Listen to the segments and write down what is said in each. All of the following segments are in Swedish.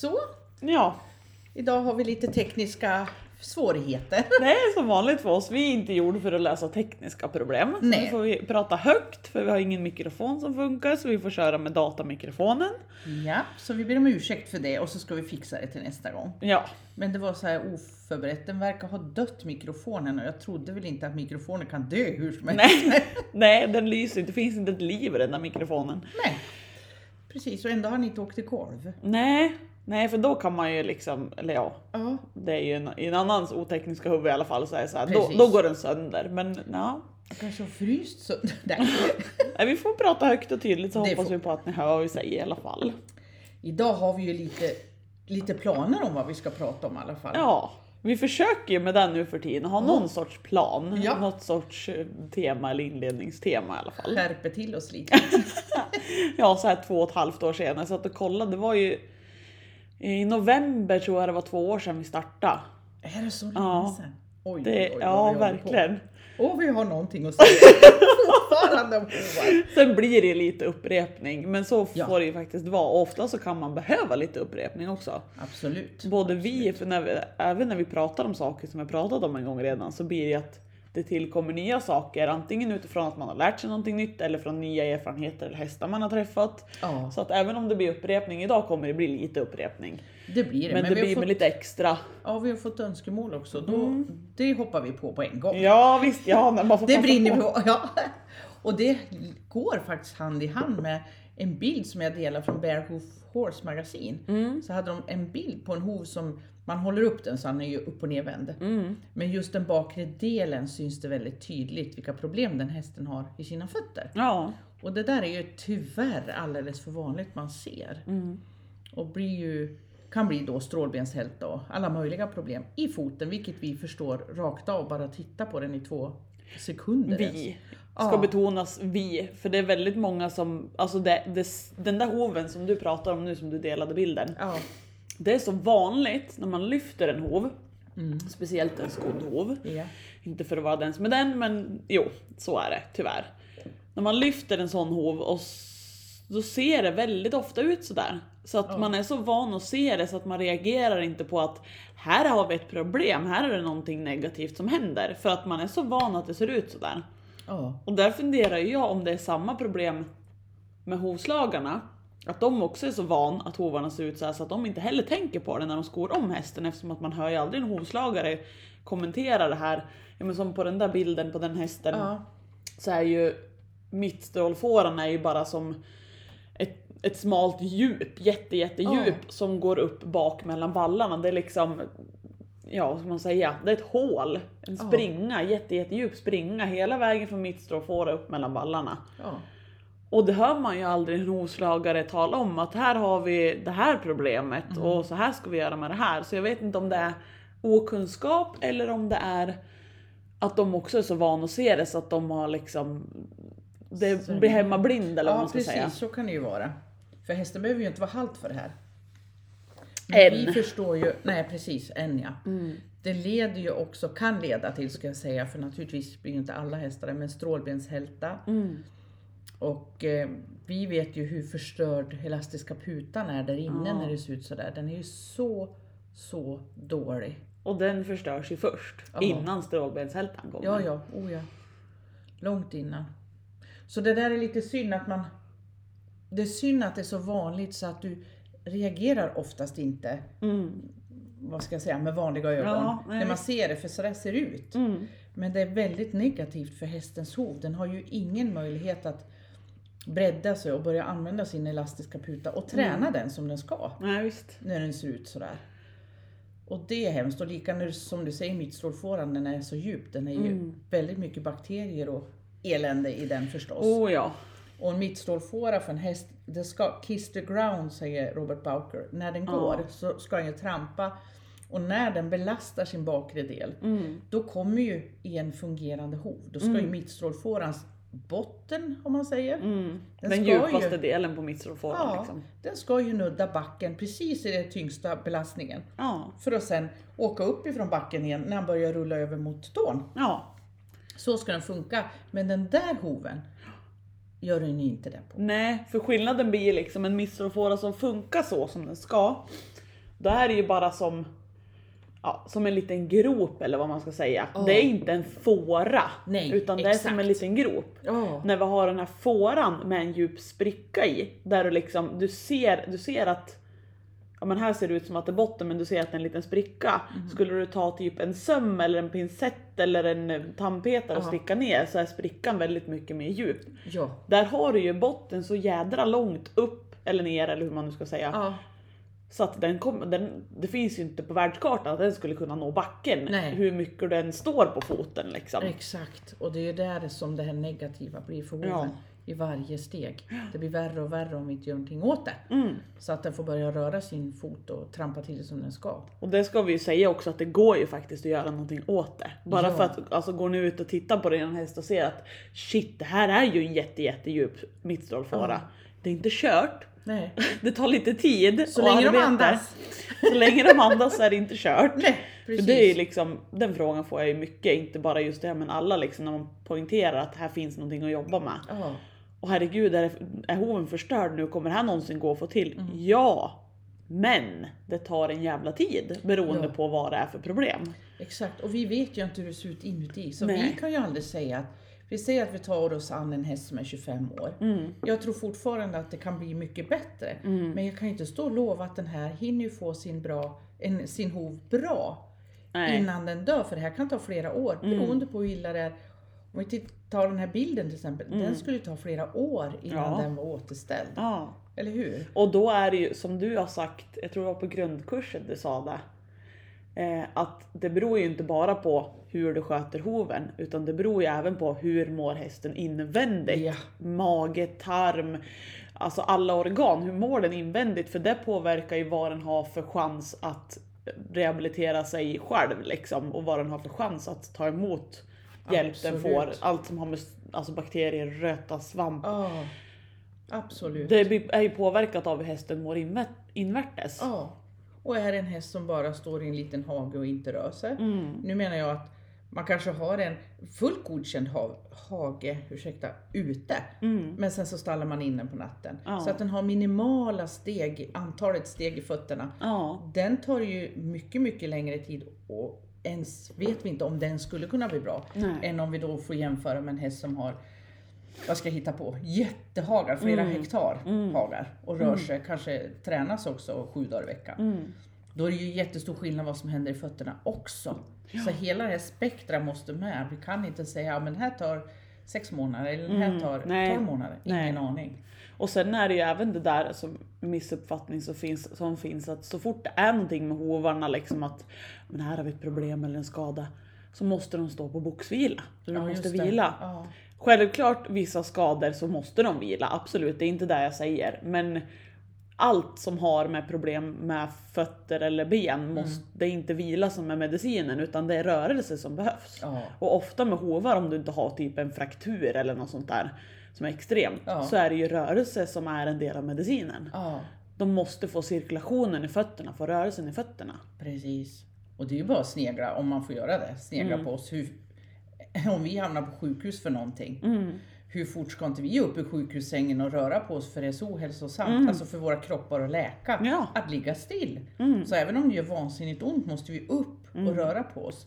Så, Ja, idag har vi lite tekniska svårigheter. det är som vanligt för oss. Vi är inte gjorda för att lösa tekniska problem. Så Nej. nu får vi prata högt för vi har ingen mikrofon som funkar så vi får köra med datamikrofonen. Ja, så vi ber om ursäkt för det och så ska vi fixa det till nästa gång. Ja, Men det var så här oförberett, den verkar ha dött mikrofonen och jag trodde väl inte att mikrofoner kan dö hur som helst. nej, nej den lyser inte. Det finns inte ett liv i den där mikrofonen. Nej. Precis, och ändå har ni inte åkt till golv. Nej, nej för då kan man ju liksom, eller ja, Ja, det är ju en, i en annans otekniska huvud i alla fall så är det så här, då, då går den sönder. Men ja, jag kanske har fryst sönder. Nej. nej, vi får prata högt och tydligt så Det hoppas får- vi på att ni hör vad vi säger i alla fall. Idag har vi ju lite, lite planer om vad vi ska prata om i alla fall. Ja, vi försöker ju med den nu för tiden ha någon sorts plan, Ja. något sorts eh, tema eller inledningstema i alla fall. Skärper till oss lite. Ja, så här två och ett halvt år senare så att och kollade, det var ju i november tror jag det var två år sedan vi startade. Är det så länge Ja. sedan? Oj, Det, oj, oj, ja, vi på. verkligen. Och vi har någonting att säga fortfarande om hovar. Sen blir det lite upprepning, men så Ja. får det ju faktiskt vara. Och ofta så kan man behöva lite upprepning också. Absolut. Både vi, för när vi, även när vi pratar om saker som vi pratat om en gång redan, så blir det att det tillkommer nya saker, antingen utifrån att man har lärt sig någonting nytt eller från nya erfarenheter eller hästar man har träffat. Ja, Så att även om det blir upprepning idag kommer det bli lite upprepning. det blir det. Men, det vi har blir fått, med lite extra. Ja, vi har fått önskemål också. Då, Det hoppar vi på på en gång. Ja visst, ja när man får Det brinner på. vi på. Ja. Och det går faktiskt hand i hand med en bild som jag delar från Bear Hoof Horse magasin. Mm. Så hade de en bild på en hov som man håller upp den så han är ju upp och nervänd. Mm. Men just den bakre delen syns det väldigt tydligt vilka problem den hästen har i sina fötter. Ja. Och det där är ju tyvärr alldeles för vanligt man ser. Mm. Och blir ju, kan bli då strålbenshälta och alla möjliga problem i foten, vilket vi förstår rakt av bara titta på den i två sekunder. ens. Vi. Ska Ja. betonas vi, för det är väldigt många som, alltså det, det, den där hoven som du pratar om nu som du delade bilden. Ja, Det är så vanligt när man lyfter en hov, Mm. speciellt en skodd hov. ja. Inte för att vara den som är den, men jo, så är det tyvärr. När man lyfter en sån hov och då ser det väldigt ofta ut sådär. Så att Ja. man är så van att se det så att man reagerar inte på att här har vi ett problem, här är det någonting negativt som händer. För att man är så van att det ser ut sådär. ja. Och där funderar jag om det är samma problem med hovslagarna. Att de också är så van att hovarna ser ut så här så att de inte heller tänker på det när de skor om hästen eftersom att man hör ju aldrig en hovslagare kommentera det här. Ja, men som på den där bilden på den hästen ja. så är ju mittstrålfåran är ju bara som ett, ett smalt djup, jätte jättedjup Ja. som går upp bak mellan vallarna. Det är liksom, ja vad ska man säga, det är ett hål, en Ja. springa, jätte jättedjup springa hela vägen från mittstrålfåra upp mellan vallarna. ja. Och det hör man ju aldrig en hovslagare tala om att här har vi det här problemet Mm. och så här ska vi göra med det här. Så jag vet inte om det är okunskap eller om det är att de också är så vana att se det så att de har liksom det Så- blir hemmablind eller vad ja man ska precis säga. så kan det ju vara. För hästen behöver ju inte vara halt för det här. Än. Vi förstår ju, nej precis, än ja. Mm. Det leder ju också, kan leda till ska jag säga, för naturligtvis blir ju inte alla hästar men strålbenshälta. Mm. Och eh, vi vet ju hur förstörd elastiska putan är där inne Ja. när det ser ut sådär. Den är ju så, så dålig. Och den förstörs ju först Ja. innan strålbenshältan kommer. Ja, ja, oh ja. Långt innan. Så det där är lite synd att man... Det är synd att det är så vanligt så att du reagerar oftast inte, Mm. vad ska jag säga, med vanliga ögon. Ja, när man ser det, för så där ser det ut. Mm. Men det är väldigt negativt för hästens hov. Den har ju ingen möjlighet att bredda sig och börja använda sin elastiska puta och träna Mm. den som den ska. Visst. När den ser ut sådär. Och det är hemskt. Och lika som du säger, mittstrålfåran, den är så djup. Den är ju Mm. väldigt mycket bakterier och elände i den förstås. Oh ja. Och en mittstrålfåra för en häst, det ska kiss the ground säger Robert Bowker. När den Ja. går så ska den ju trampa. Och när den belastar sin bakre del, Mm. då kommer ju i en fungerande hov, då ska ju Mm. mittstrålfårans botten, om man säger, Mm. Den Den, djupaste ju- delen på mittstrålfåran Ja. liksom. den ska ju nudda backen precis i den tyngsta belastningen. Ja. För att sen åka upp ifrån backen igen när han börjar rulla över mot tån. Ja. Så ska den funka. Men den där hoven gör den ju inte det på. Nej, för skillnaden blir liksom en mittstrålfåra som funkar så som den ska. då är det ju bara som, ja, som en liten grop eller vad man ska säga. Ja. Det är inte en fåra, Nej, utan det är som exakt. en liten grop. Ja. När vi har den här fåran med en djup spricka i, där du liksom, du ser, du ser att Ja men här ser det ut som att det är botten men du ser att det är en liten spricka. Mm. Skulle du ta typ en söm eller en pincett eller en eh, tandpetare och sticka ner så är sprickan väldigt mycket mer djup. Ja. Där har du ju botten så jädra långt upp eller ner eller hur man nu ska säga. ja. Så att den kommer, den, det finns ju inte på världskartan att den skulle kunna nå backen. Nej. Hur mycket den står på foten liksom. Exakt, och det är där som det här negativa blir för hoven. Ja. I varje steg. Det blir värre och värre om vi inte gör någonting åt det. Mm. Så att den får börja röra sin fot och trampa till som den ska. Och det ska vi ju säga också att det går ju faktiskt att göra någonting åt det. Bara Ja. för att alltså, går ni ut och tittar på din häst och ser att shit det här är ju en jätte jättedjup mittstrålfåra. Ja. Det är inte kört. Nej, Det tar lite tid så länge de andas. Så länge de andas är det inte kört. Nej, För precis. det är liksom, den frågan får jag ju mycket, inte bara just det men alla liksom när man poängterar att här finns någonting att jobba med. Ja, Och herregud, är, är hoven förstörd nu? Kommer det här någonsin gå att få till? Mm. Ja! Men det tar en jävla tid beroende Ja. på vad det är för problem. exakt. Och vi vet ju inte hur det ser ut inuti. Så Nej. vi kan ju aldrig säga att vi säger att vi tar oss an en häst som är 25 år. Mm. Jag tror fortfarande att det kan bli mycket bättre. Men jag kan inte stå och lova att den här hinner ju få sin, bra, en, sin hov bra Nej. Mm. innan den dör. För det här kan ta flera år beroende på hur illa det är. Om vi tar den här bilden till exempel. Den skulle ju ta flera år innan Mm. Ja. den var återställd. Ja. Eller hur? Och då är det ju som du har sagt, jag tror det var på grundkursen du sa det. Eh, att det beror ju inte bara på hur du sköter hoven utan det beror ju även på hur mår hästen invändigt. Ja. Mage, tarm, alltså alla organ. Hur mår den invändigt? För det påverkar ju vad den har för chans att rehabilitera sig själv liksom och vad den har för chans att ta emot hjälp den Absolut. får. Allt som har med alltså bakterier, röta, svamp. Ja, absolut. Det är ju påverkat av hur hästen mår invä- invärtes. Ja. Och är en häst som bara står i en liten hage och inte rör sig. Mm. Nu menar jag att man kanske har en fullt godkänd ha, hage ursäkta, ute. Men sen så stallar man in den på natten. Mm. Ja. Så att den har minimala steg, antalet steg i fötterna. Ja, Den tar ju mycket, mycket längre tid och ens vet vi inte om den skulle kunna bli bra. Nej. Än om vi då får jämföra med en häst som har, vad ska jag hitta på, jättehagar, flera Mm. hektar hagar. Och rör sig, kanske tränas också sju dagar i veckan. Mm. Då är det ju jättestor skillnad vad som händer i fötterna också. Så hela det här spektra måste med. Vi kan inte säga den här tar sex månader eller den här tar Mm. Nej. tolv månader. Ingen Nej. aning. och sen är det ju även det där som missuppfattning som finns, som finns att så fort det är någonting med hovarna, liksom att men här har vi ett problem eller en skada, så måste de stå på boxvila. Så de Ja, måste vila. Ja. Självklart vissa skador så måste de vila, absolut, det är inte det jag säger. Men allt som har med problem med fötter eller ben måste det är inte vila som är medicinen utan det är rörelse som behövs. Ja. Och ofta med hovar om du inte har typ en fraktur eller något sånt där som är extremt Ja. så är det ju rörelse som är en del av medicinen. ja, De måste få cirkulationen i fötterna, få rörelsen i fötterna. precis. Och det är ju bara att snegla, om man får göra det, snegla Mm. på oss. Hur, om vi hamnar på sjukhus för någonting. Mm. Hur fort ska inte vi upp i sjukhussängen och röra på oss för det är så ohälsosamt? Mm. Alltså för våra kroppar att läka. Ja. Att ligga still. Mm. Så även om det gör vansinnigt ont måste vi upp och röra på oss.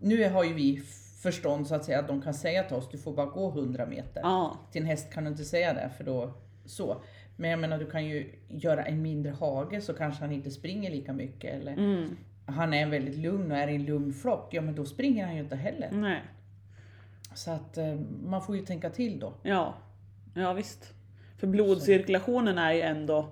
Nu har ju vi förstånd så att säga att de kan säga till oss, du får bara gå 100 meter. Ja. Till en häst kan du inte säga det för då så. Men jag menar du kan ju göra en mindre hage så kanske han inte springer lika mycket. Eller Mm. han är väldigt lugn och är i en lugn flock. Ja men då springer han ju inte heller. Nej. Så att eh, man får ju tänka till då. Ja. Ja visst. För blodcirkulationen är ju ändå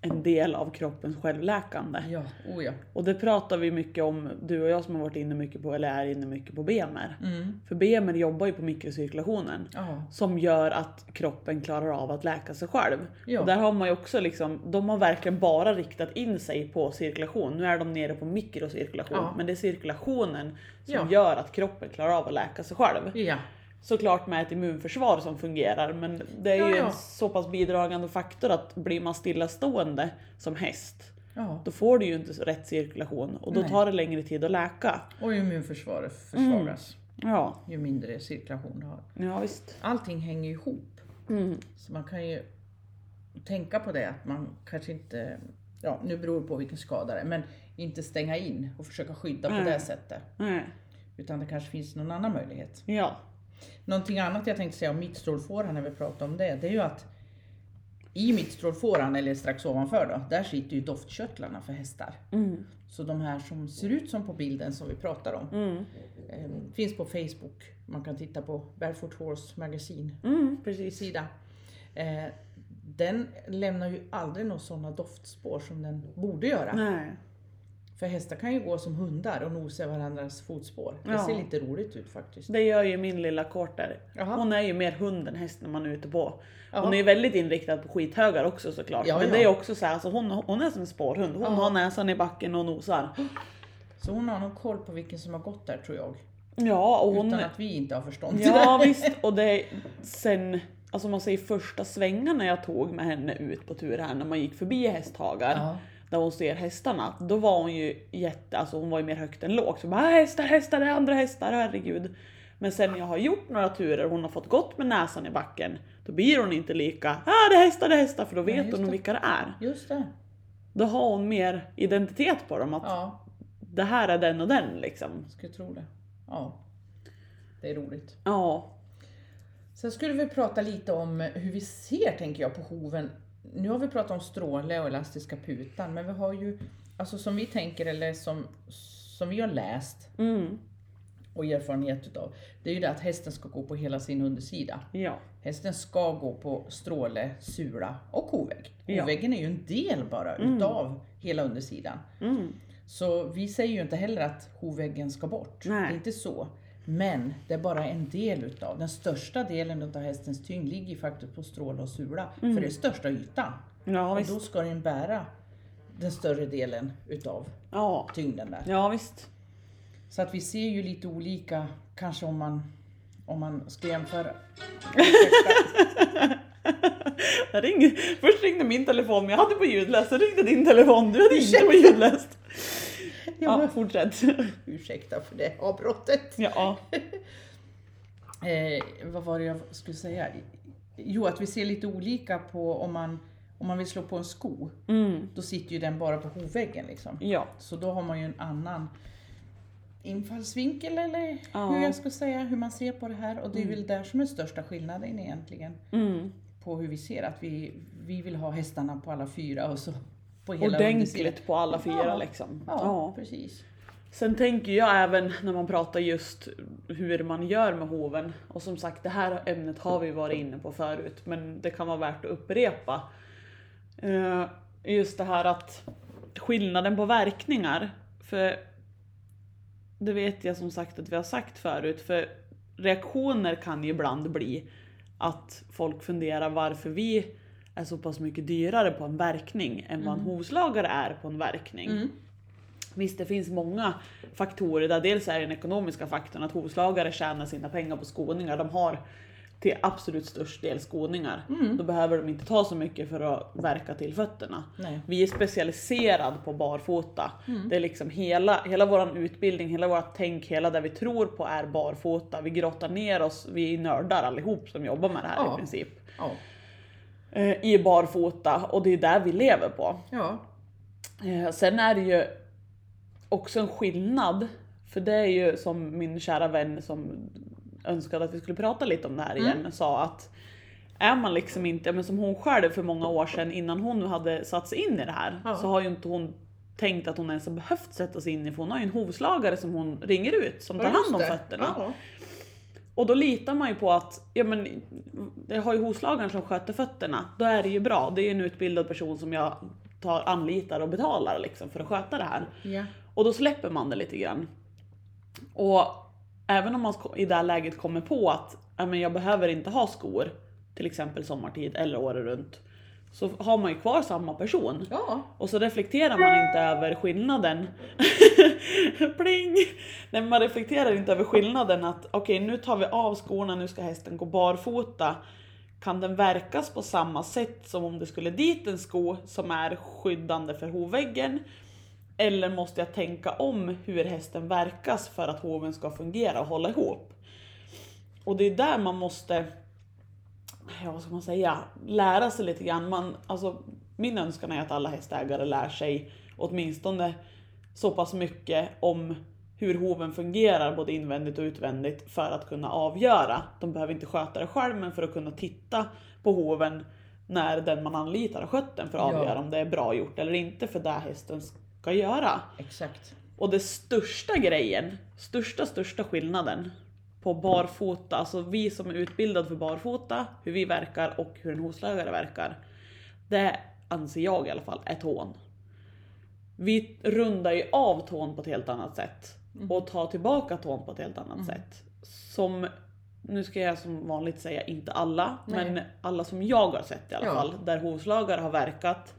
en del av kroppens självläkande. Ja, oh ja. Och det pratar vi mycket om, du och jag som har varit inne mycket på, eller är inne mycket på BMR. Mm. För BMR jobbar ju på mikrocirkulationen. Ja, Som gör att kroppen klarar av att läka sig själv. Ja. Och där har man ju också liksom, de har verkligen bara riktat in sig på cirkulation. Nu är de nere på mikrocirkulation. Ja. Men det är cirkulationen som Ja. gör att kroppen klarar av att läka sig själv. ja. Såklart med ett immunförsvar som fungerar men det är Ja, ju ja. en så pass bidragande faktor att blir man stillastående som häst ja. då får du ju inte rätt cirkulation och då Nej. tar det längre tid att läka. Och immunförsvaret försvagas. Ja, Ju mindre cirkulation du har. ja visst. Allting hänger ihop. Mm. Så man kan ju tänka på det att man kanske inte ja nu beror det på vilken skada det är, men inte stänga in och försöka skydda på Nej. det sättet. Nej. Utan det kanske finns någon annan möjlighet. Ja. Någonting annat jag tänkte säga om mittstrålfåran när vi pratar om det, det är ju att i mittstrålfåran, eller strax ovanför då, där sitter ju doftkörtlarna för hästar. Mm. Så de här som ser ut som på bilden som vi pratar om, Mm. eh, finns på Facebook. Man kan titta på Barefoot Horse Magazine Mm, precis. sida. Eh, den lämnar ju aldrig några sådana doftspår som den borde göra. Nej. För hästar kan ju gå som hundar och nosa i varandras fotspår. Det Ja. ser lite roligt ut faktiskt. Det gör ju min lilla korter. Hon är ju mer hund än häst när man är ute på. Hon Jaha. är ju väldigt inriktad på skithögar också såklart. Ja, Men ja. det är också så här, alltså hon, hon är som en spårhund. Hon Ja. har näsan i backen och nosar. Så hon har nog koll på vilken som har gått där tror jag. Ja, och hon... Utan att vi inte har förstånd till Ja det. visst, och det är sen, alltså man säger första svängarna jag tog med henne ut på tur här när man gick förbi hästhagar. Ja. Där hon ser hästarna, då var hon ju jätte, alltså hon var ju mer högt än lågt. Så bara "Ah, hästar, hästar, det är andra hästar, herregud. Men sen när jag har gjort några turer och hon har fått gått med näsan i backen, då blir hon inte lika ah det är hästar, det är hästar, för då vet just hon det. vilka det är. Just det. Då har hon mer identitet på dem, att Ja, det här är den och den liksom. skulle tro det. Ja. Det är roligt. Ja. Sen skulle vi prata lite om hur vi ser, tänker jag, på hoven. Nu har vi pratat om stråle och elastiska putan, men vi har ju, alltså som vi tänker, eller som, som vi har läst Mm. och erfarenhet utav, det är ju det att hästen ska gå på hela sin undersida. Ja. Hästen ska gå på stråle, sula och kovägg. Ja. Koväggen är ju en del bara utav hela undersidan. Mm. Så vi säger ju inte heller att hovväggen ska bort. Nej. Det är inte så. Men det är bara en del utav. Den största delen av hästens tyngd ligger faktiskt på stråle och sula. För det är största ytan. Ja och visst. då ska den bära den större delen utav Ja. tyngden där. Ja visst. Så att vi ser ju lite olika, kanske om man, om man ska jämföra. Jag ringde, först ringde min telefon men jag hade på ljudlöst, så ringde din telefon, du hade inte på ljudlöst. Ja, fortsätt. ursäkta för det avbrottet. Ja. Eh, vad var det jag skulle säga? Jo, att vi ser lite olika på om man, om man vill slå på en sko. Mm. Då sitter ju den bara på hovväggen liksom. Ja. Så då har man ju en annan infallsvinkel eller Ja. hur jag ska säga, hur man ser på det här. Och det är väl där som är största skillnaden egentligen. Mm. På hur vi ser att vi, vi vill ha hästarna på alla fyra och så på hela. Ordentligt på alla fyra Ja. liksom. Ja, Ja. precis. Sen tänker jag även när man pratar just hur man gör med hoven. Och som sagt, det här ämnet har vi varit inne på förut, men det kan vara värt att upprepa. Eh, Just det här att skillnaden på verkningar. För det vet jag som sagt att vi har sagt förut, för reaktioner kan ju ibland bli att folk funderar varför vi är så pass mycket dyrare på en verkning än vad en hovslagare är på en verkning. Mm. Visst, det finns många faktorer där dels är den ekonomiska faktorn att hovslagare tjänar sina pengar på skoningar. De har till absolut störst del skoningar. Då behöver de inte ta så mycket för att verka till fötterna. Nej. Vi är specialiserade på barfota. Det är liksom hela, hela vår utbildning, hela vårt tänk, hela det vi tror på är barfota. Vi grottar ner oss, vi är nördar allihop som jobbar med det här Ja. i princip. Ja. Eh, I barfota och det är där vi lever på. ja. Eh, sen är det ju också en skillnad, för det är ju som min kära vän som önskade att vi skulle prata lite om det här igen sa att är man liksom inte, men som hon själv för många år sedan innan hon hade satt sig in i det här Ja. så har ju inte hon tänkt att hon ens har behövt sätta sig in i för hon har ju en hovslagare som hon ringer ut som tar hand om det. fötterna. Ja. Och då litar man ju på att, ja men jag har ju hovslagaren som sköter fötterna, då är det ju bra. Det är ju en utbildad person som jag tar, anlitar och betalar liksom för att sköta det här. Ja. Och då släpper man det lite grann. Och även om man i det här läget kommer på att ja, men jag behöver inte ha skor, till exempel sommartid eller året runt, så har man ju kvar samma person. ja. Och så reflekterar man inte över skillnaden. Pling! Nej, men man reflekterar inte över skillnaden att okej nu tar vi av skorna, nu ska hästen gå barfota. Kan den verkas på samma sätt som om det skulle dit en sko som är skyddande för hovväggen? Eller måste jag tänka om hur hästen verkas för att hoven ska fungera och hålla ihop? Och det är där man måste ja vad ska man säga, lära sig lite grann. Man, alltså, min önskan är att alla hästägare lär sig åtminstone så pass mycket om hur hoven fungerar både invändigt och utvändigt för att kunna avgöra. De behöver inte sköta det själv men för att kunna titta på hoven när den man anlitar har skött den för att Ja. avgöra om det är bra gjort eller inte för det hästen ska göra. Exakt. Och det största grejen, största största skillnaden på barfota, alltså vi som är utbildade för barfota, hur vi verkar och hur en hovslagare verkar. Det anser jag i alla fall är tån. Vi rundar ju av tån på ett helt annat sätt och tar tillbaka tån på ett helt annat sätt. Som, nu ska jag som vanligt säga inte alla, Nej. men alla som jag har sett i alla Ja. fall, där hovslagare har verkat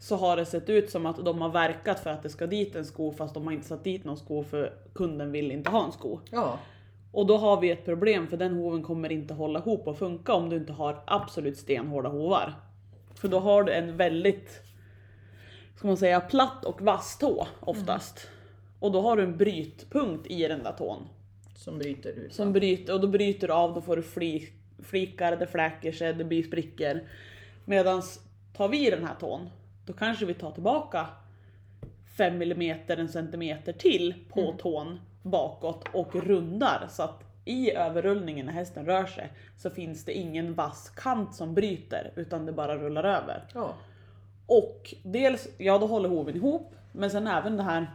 så har det sett ut som att de har verkat för att det ska dit en sko fast de har inte satt dit någon sko för kunden vill inte ha en sko. Ja. Och då har vi ett problem för den hoven kommer inte hålla ihop och funka om du inte har absolut stenhårda hovar. För då har du en väldigt, ska man säga, platt och vass tå oftast. Och då har du en brytpunkt i den där tån. Som bryter ut. Som bryter, och då bryter du av, då får du fli, flikar, det fläker sig, det blir sprickor. Medan tar vi den här tån, då kanske vi tar tillbaka 5 mm, en centimeter till på tån bakåt och rundar så att i överrullningen när hästen rör sig så finns det ingen vass kant som bryter utan det bara rullar över. Ja. Och dels, ja då håller hoven ihop, men sen även det här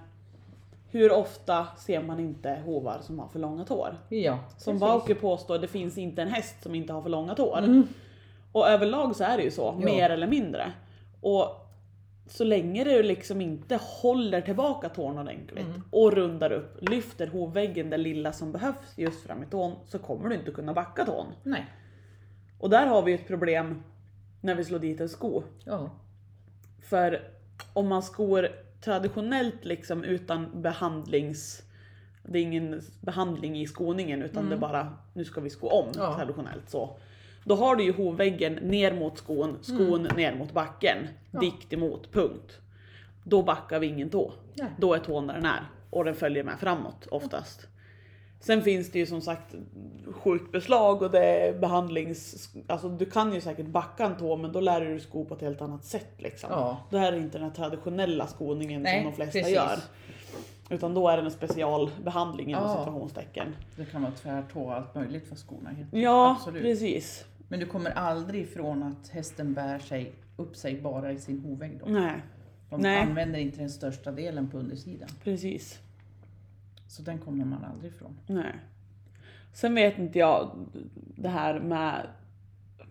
hur ofta ser man inte hovar som har för långa tår? Ja. Som. Bauke påstår, det finns inte en häst som inte har för långa tår. Mm. Och överlag så är det ju så, Ja. mer eller mindre. Och så länge du liksom inte håller tillbaka tån ordentligt Mm. och rundar upp, lyfter hovväggen det lilla som behövs just fram i tån så kommer du inte kunna backa tån. Nej. Och där har vi ett problem när vi slår dit en sko. Ja. För om man skor traditionellt liksom utan behandlings... Det är ingen behandling i skoningen utan det är bara nu ska vi sko om Mm. Ja. traditionellt så. Då har du ju hovväggen ner mot skon, skon ner mot backen, Mm. Ja. dikt emot, punkt. Då backar vi ingen tå. Nej. Då är tån där den är och den följer med framåt oftast. Sen finns det ju som sagt sjukt beslag och det är behandlings... Alltså du kan ju säkert backa en tå men då lär du dig sko på ett helt annat sätt liksom. Ja. Då är det inte den här traditionella skoningen Nej, som de flesta precis. gör. Utan då är det en specialbehandling inom Ja. situationstecken. Det kan vara tvärtå och allt möjligt för skorna. heter. Ja, Absolut. precis. Men du kommer aldrig ifrån att hästen bär sig upp sig bara i sin hovvägg då. Nej, De Nej. använder inte den största delen på undersidan. precis. Så den kommer man aldrig ifrån. Nej. Sen vet inte jag det här med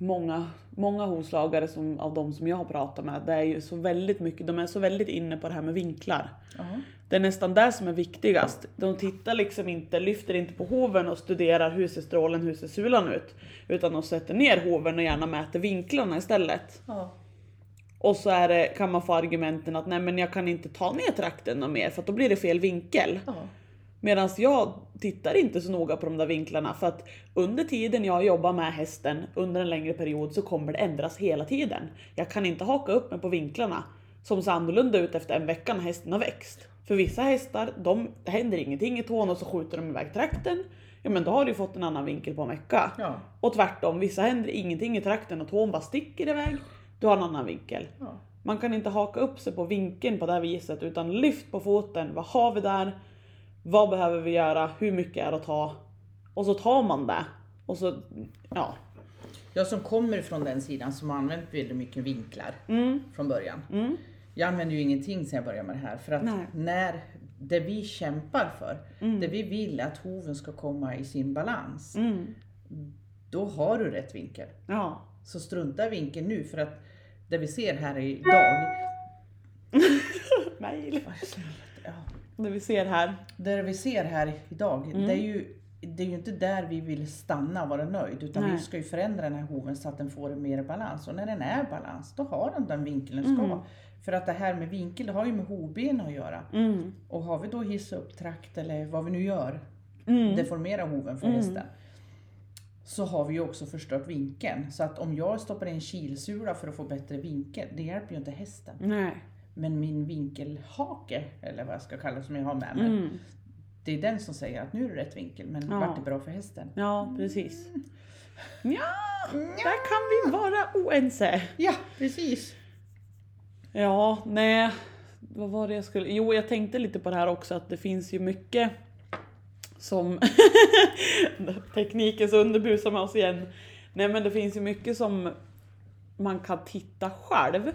många, många hovslagare som, av de som jag har pratat med, det är ju så väldigt mycket, de är så väldigt inne på det här med vinklar. Ja. Det är nästan det som är viktigast. De tittar liksom inte, lyfter inte på hoven och studerar hur ser strålen, hur ser sulan ut. Utan de sätter ner hoven och gärna mäter vinklarna istället. Ja. Och så är det, kan man få argumenten att nej men jag kan inte ta ner trakten mer för då blir det fel vinkel. ja. Medan jag tittar inte så noga på de där vinklarna för att under tiden jag jobbar med hästen under en längre period så kommer det ändras hela tiden. Jag kan inte haka upp mig på vinklarna som ser annorlunda ut efter en vecka när hästen har växt. För vissa hästar, de, det händer ingenting i tån och så skjuter de iväg trakten. Ja men då har du fått en annan vinkel på en vecka. Ja. Och tvärtom, vissa händer ingenting i trakten och tån bara sticker iväg. Du har en annan vinkel. Ja. Man kan inte haka upp sig på vinkeln på det här viset utan lyft på foten. Vad har vi där? Vad behöver vi göra? Hur mycket är det att ta? Och så tar man det. Och så, ja. Jag som kommer från den sidan som har använt väldigt mycket vinklar Mm, från början. mm, Jag använder ju ingenting sen jag började med det här. För att Nej. när det vi kämpar för, Mm. det vi vill att hoven ska komma i sin balans, mm. då har du rätt vinkel. Ja. Så strunta i vinkeln nu för att det vi ser här idag, Mail. ja, Det vi ser här. det vi ser här idag, Mm. det är ju det är ju inte där vi vill stanna och vara nöjd utan Nej. vi ska ju förändra den här hoven så att den får mer balans. Och när den är balans, då har den den vinkeln den ska. Mm. För att det här med vinkel, det har ju med hovben att göra. Mm. Och har vi då hissa upp trakt eller vad vi nu gör, Mm. deformera hoven för Mm. Så har vi ju också förstört vinkeln. Så att om jag stoppar in kilsula för att få bättre vinkel, det hjälper ju inte hästen. Nej. Men min vinkelhake, eller vad jag ska kalla det som jag har med mig, Mm. det är den som säger att nu är det rätt vinkel, men Ja. vart det bra för hästen? Ja, precis. Ja, där kan vi vara oense. Ja, precis. Ja, nej. Vad var det jag skulle... Jo, jag tänkte lite på det här också att det finns ju mycket som... Teknikens underbusar med oss igen. Nej men det finns ju mycket som man kan titta själv.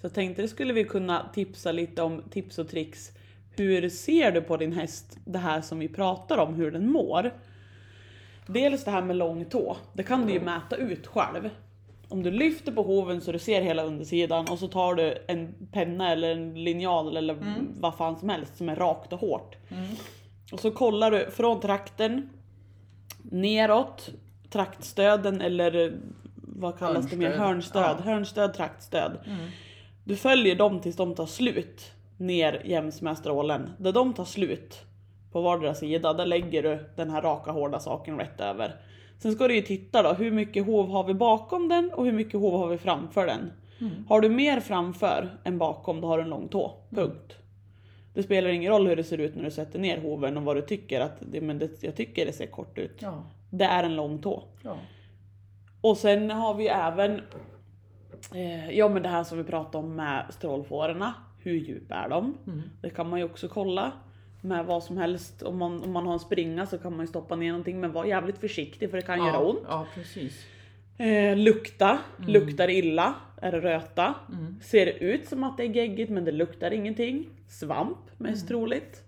Så jag tänkte det skulle vi kunna tipsa lite om tips och tricks. Hur ser du på din häst det här som vi pratar om, hur den mår? Dels det här med lång tå, det kan du ju mäta ut själv. Om du lyfter på hoven så du ser hela undersidan och så tar du en penna eller en linjal eller vad fan som helst som är rakt och hårt. Och så kollar du från trakten neråt, traktstöden eller vad kallas det mer? Hörnstöd. Hörnstöd, Ja. hörnstöd, traktstöd. Du följer dem tills de tar slut ner jäms med strålen. Där de tar slut på vardera sida, där lägger du den här raka hårda saken rätt över. Sen ska du ju titta då, hur mycket hov har vi bakom den och hur mycket hov har vi framför den? Har du mer framför än bakom, då har du en lång tå. Punkt. Det spelar ingen roll hur det ser ut när du sätter ner hoven och vad du tycker att det, men det, jag tycker det ser kort ut. Ja, Det är en lång tå. ja. Och sen har vi även eh, ja men det här som vi pratade om med strålfårorna. Hur djupa är de? Det kan man ju också kolla med vad som helst. Om man, om man har en springa så kan man ju stoppa ner någonting men var jävligt försiktig för det kan göra ja, ont. Ja, precis. Eh, lukta, luktar illa, är det röta. Mm. Ser det ut som att det är geggigt men det luktar ingenting. Svamp mest Mm. troligt.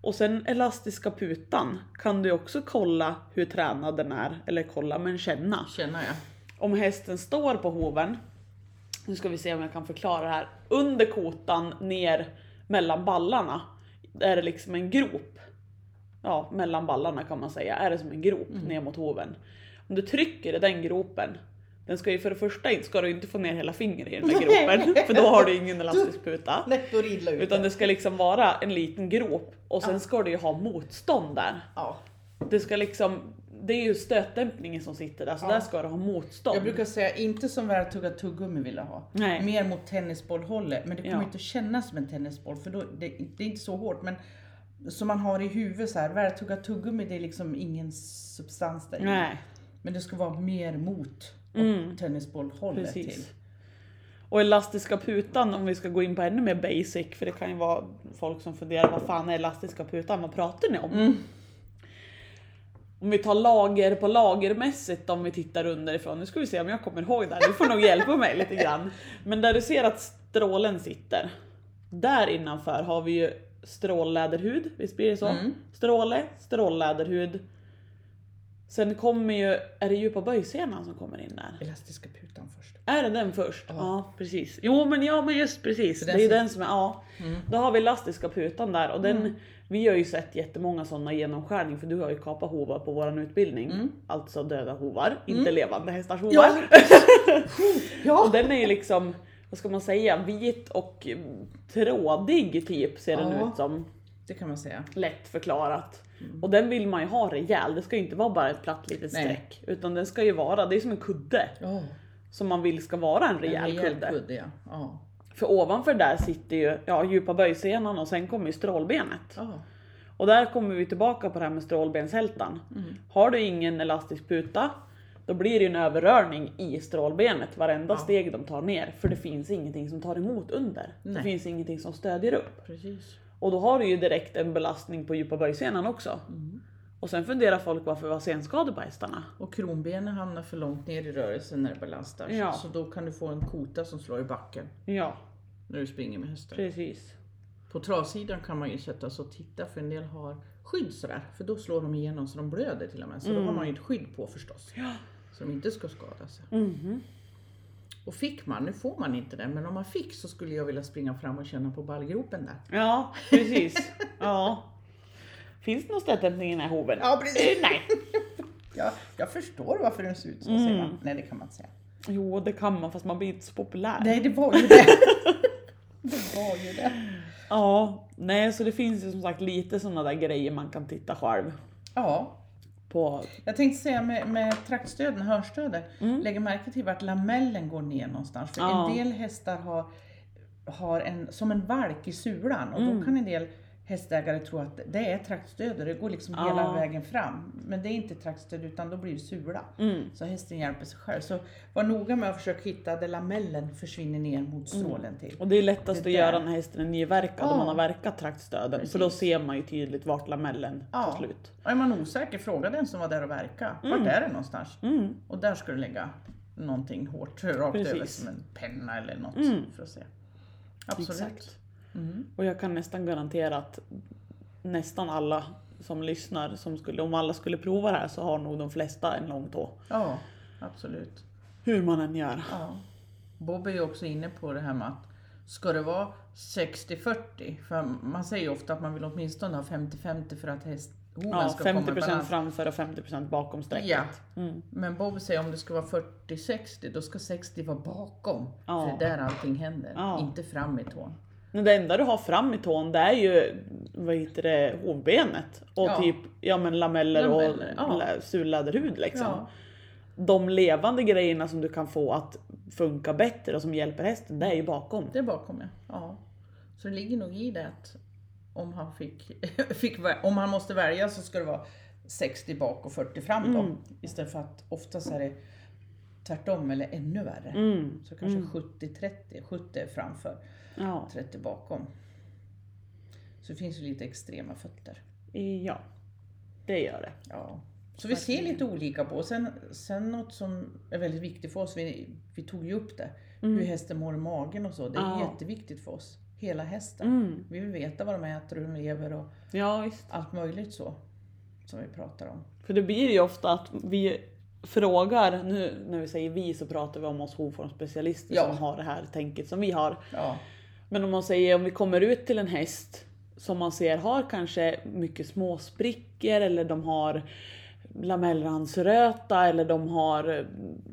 Och sen elastiska putan kan du också kolla hur tränad den är. Eller kolla men känna Känner jag. om hästen står på hoven, nu ska vi se om jag kan förklara det här, under kotan ner mellan ballarna är det liksom en grop. Ja, mellan ballarna kan man säga, är det som en grop ner mot hoven. Om du trycker i den gropen, den ska ju för det första ska du inte få ner hela fingret i den här gropen, för då har du ingen elastisk puta. Lätt att rilla ut. Utan det ska liksom vara en liten grop och sen ska du ju ha motstånd där. Ja. Det ska liksom, det är ju stötdämpningen som sitter där, så Ja. där ska du ha motstånd. Jag brukar säga inte som väl tugga tuggummi vill jag ha. Nej. Mer mot tennisbollhållet. Men det kommer Ja. inte kännas som en tennisboll för då, det, det är inte så hårt. Men som man har i huvudet så här, väl tugga tuggummi det är liksom ingen substans där. Nej. Men det ska vara mer mot Mm. tennisbollhållet till. Precis. Och elastiska putan, om vi ska gå in på ännu mer basic, för det kan ju vara folk som funderar, vad fan är elastiska putan, vad pratar ni om? Mm. Om vi tar lager på lagermässigt om vi tittar underifrån, nu ska vi se om jag kommer ihåg det här, du får nog hjälpa mig lite grann. Men där du ser att strålen sitter, där innanför har vi ju strålläderhud, visst blir det så? Mm. Stråle, strålläderhud. Sen kommer ju, är det djupa böjsenan som kommer in där? Elastiska putan först. Är det den först? Ja, Ja. precis. Jo men ja men just precis. Det är ju den som är, ja. Mm. Då har vi elastiska putan där och den, vi har ju sett jättemånga sådana genomskärning för du har ju kapat hovar på våran utbildning. Mm. Alltså döda hovar, inte levande hästars hovar. Ja. ja. Och den är ju liksom, vad ska man säga, vit och mm, trådig typ ser den Ja. ut som. Det kan man säga. Lätt förklarat. Och den vill man ju ha rejäl, det ska ju inte vara bara ett platt litet Nej. streck. Utan den ska ju vara, det är som en kudde. Ja. Som man vill ska vara en En rejäl, rejäl kudde. kudde ja. ja. För ovanför där sitter ju ja, djupa böjsenan och sen kommer ju strålbenet. ja. Och där kommer vi tillbaka på det här med strålbenshältan. Mm. Har du ingen elastisk puta, då blir det ju en överrörning i strålbenet varenda Ja. steg de tar ner. För det finns ingenting som tar emot under. Det Nej. finns ingenting som stödjer upp. Precis. Och då har du ju direkt en belastning på djupa böjsenan också. Mm. Och sen funderar folk varför vi har senskador på hästarna. Och kronbenen hamnar för långt ner i rörelsen när det belastar. Ja. Så då kan du få en kota som slår i backen Ja, när du springer med hästen. precis. På travsidan kan man ju sätta sig och titta för en del har skydd sådär. För då slår de igenom så de blöder till och med. Så då har man ju ett skydd på förstås. Ja. Så de inte ska skada sig. Mhm. Och fick man, nu får man inte det, men om man fick så skulle jag vilja springa fram och känna på ballgropen där. Ja, precis. ja. Finns det någon stötdämpning i den här hoven? Ja precis. Nej. Jag, jag förstår varför den ser ut så Mm. säger man. Nej det kan man inte säga. Jo, det kan man fast man blir inte så populär. Nej det var ju det. det var ju det. Ja, nej så det finns ju som sagt lite sådana där grejer man kan titta själv Ja, på. Jag tänkte säga med, med traktstöden, hörstödet, Mm. lägg märke till vart lamellen går ner någonstans. För Ja. en del hästar har, har en, som en valk i sulan och Mm. då kan en del hästägare tror att det är traktstöd och det går liksom Ja. hela vägen fram. Men det är inte traktstöd utan då blir det sula. Mm. Så hästen hjälper sig själv. Så var noga med att försöka hitta där lamellen försvinner ner mot strålen till. Och det är lättast Det att göra när hästen är nyverkad, om Ja. man har verkat traktstöden. För då Precis. ser man ju tydligt vart lamellen Ja. tar slut. Och är man osäker, fråga den som var där och verka. Vart är det någonstans? Mm. Och där ska du lägga någonting hårt rakt över Precis. som en penna eller något Mm. för att se. Absolut. Exakt. Mm. Och jag kan nästan garantera att nästan alla som lyssnar, som skulle, om alla skulle prova det här så har nog de flesta en lång tå. Ja, absolut. Hur man än gör. Ja. Bob är ju också inne på det här med att ska det vara 60-40? För man säger ju ofta att man vill åtminstone ha 50-50 för att häst, hoven Ja, ska komma i 50% balans. framför och 50% bakom strecket. Ja. Mm. Men Bob säger om det ska vara 40-60, då ska 60 vara bakom. Ja. För det är där allting händer, Ja. inte fram i tån. Men det enda du har fram i tån det är ju vad heter det, hovbenet och Ja. typ ja, men lameller, Lameller, ja. och lä- surläderhud liksom. Ja. De levande grejerna som du kan få att funka bättre och som hjälper hästen, det är ju bakom. Det är bakom ja. ja. Så det ligger nog i det att om han, fick, fick, om han måste välja så ska det vara 60 bak och 40 fram då. Mm. Istället för att oftast är det tvärtom eller ännu värre. Mm. Så kanske 70-30, 70 är framför, Ja. 30 bakom. Så det finns ju lite extrema fötter. ja, det gör det. Ja. Så vi ser lite olika på. Sen, sen något som är väldigt viktigt för oss, vi, vi tog ju upp det, hur hästen mår i magen och så. Det är Ja. jätteviktigt för oss. Hela hästen. Mm. Vi vill veta vad de äter, hur de lever och Ja allt möjligt så. Som vi pratar om. För det blir ju ofta att vi frågar, nu när vi säger vi så pratar vi om oss hovformsspecialister Ja. som har det här tänket som vi har. Ja. Men om man säger om vi kommer ut till en häst som man ser har kanske mycket små sprickor eller de har lamellrandsröta eller de har eh,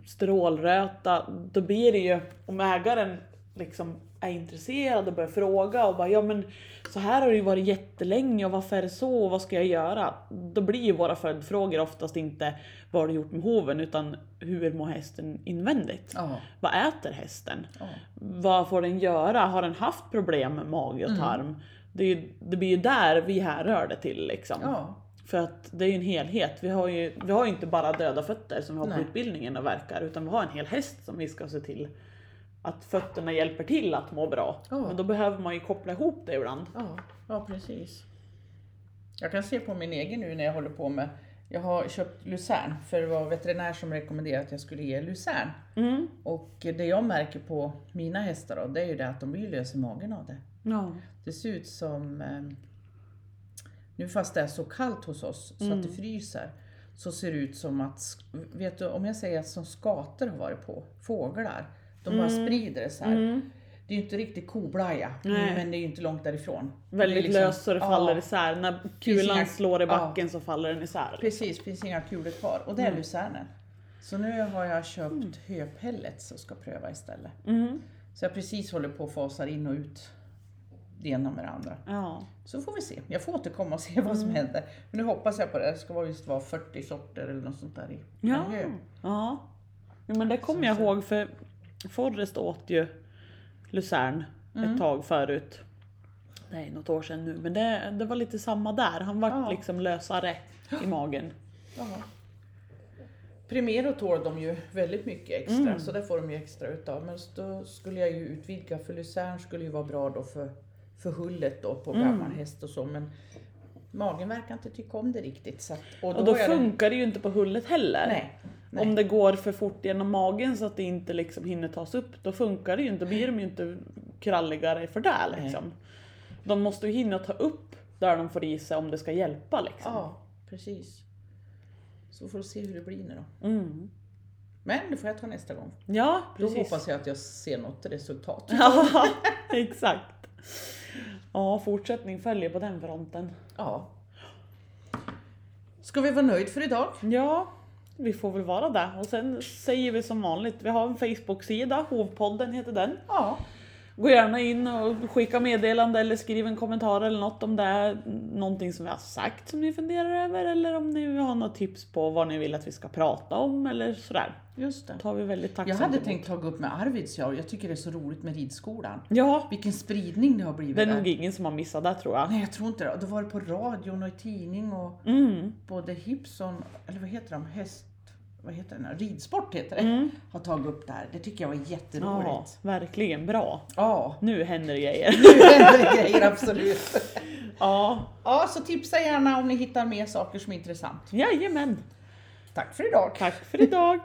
strålröta. Då blir det ju, om ägaren liksom är intresserad och börjar fråga och bara ja men så här har det ju varit jättelänge och varför är det så och vad ska jag göra? Då blir ju våra följdfrågor oftast inte vad har du gjort med hoven utan hur mår hästen invändigt? Ja. Vad äter hästen? Ja. Vad får den göra? Har den haft problem med mage och tarm? Det, är ju, det blir ju där vi härrör det till liksom. ja. För att det är ju en helhet. Vi har ju, vi har ju inte bara döda fötter som vi har på Nej. utbildningen och verkar, utan vi har en hel häst som vi ska se till att fötterna hjälper till att må bra. Ja. Men då behöver man ju koppla ihop det ibland. Ja. ja, precis. Jag kan se på min egen nu när jag håller på med jag har köpt Luzern, för det var veterinär som rekommenderade att jag skulle ge Luzern. Mm. Och det jag märker på mina hästar då, det är ju det att de blir lösa i magen av det. Ja. Det ser ut som, eh, nu fast det är så kallt hos oss så att det fryser, så ser det ut som att, vet du om jag säger att som skator har varit på, fåglar, de bara sprider det så här. Mm. Det är ju inte riktigt koblaja, Nej. men det är ju inte långt därifrån. Väldigt Det liksom- löst så det ja, faller isär. När kulan inga- slår i ja. backen så faller den isär. Precis, finns inga kulor kvar. Och det är lucernen. Så nu har jag köpt höpellets och ska pröva istället. Mm. Så jag precis håller på och fasar in och ut det ena med det andra. Ja. Så får vi se. Jag får återkomma och se vad som händer. Men nu hoppas jag på det. Det ska just vara 40 sorter eller något sånt där i. Ja. ja. Jo, men det kommer jag så- ihåg för Forrest åt ju Luzern Mm. ett tag förut. Det är något år sedan nu, men det, det var lite samma där. Han var Ja. liksom lösare i magen. Ja. Primero tål de ju väldigt mycket extra, Mm. så det får de ju extra utav. Men då skulle jag ju utvidga, för Luzern skulle ju vara bra då för, för hullet då på Mm. gammal häst och så. Men magen verkar inte tycka om det riktigt. Så att, Och då är det- funkar det ju inte på hullet heller. Nej. Nej. Om det går för fort genom magen så att det inte liksom hinner tas upp, då funkar det ju inte. Då blir de ju inte kralligare för det Nej. liksom. De måste ju hinna ta upp där de får i sig om det ska hjälpa liksom. Ja, precis. Så får vi se hur det blir nu då. Mm. Men det får jag ta nästa gång. Ja, Då precis. hoppas jag att jag ser något resultat. Ja, exakt. Ja, fortsättning följer på den fronten. Ja. Ska vi vara nöjd för idag? Ja, vi får väl vara där. Och sen säger vi som vanligt, vi har en Facebook-sida, Hovpodden heter den. Ja. gå gärna in och skicka meddelande eller skriv en kommentar eller något om det är någonting som vi har sagt som ni funderar över eller om ni har något tips på vad ni vill att vi ska prata om eller sådär. Just det. tar vi väldigt Jag tacksamt hade emot. tänkt ta upp med Arvidsjaur, jag tycker det är så roligt med ridskolan. Ja, Vilken spridning det har blivit det är där. nog ingen som har missat det tror jag. Nej jag tror inte det. Då var det på radion och i tidning och Mm. både Hipson, eller vad heter de, häst, vad heter den, här? ridsport heter det, Mm. har tagit upp det här. Det tycker jag var Ja, jätteroligt. verkligen bra. Ja, Nu händer det grejer. nu händer det grejer absolut. Ja, Ja, så tipsa gärna om ni hittar mer saker som är intressant. jajamän. Tack för idag! Tack för idag.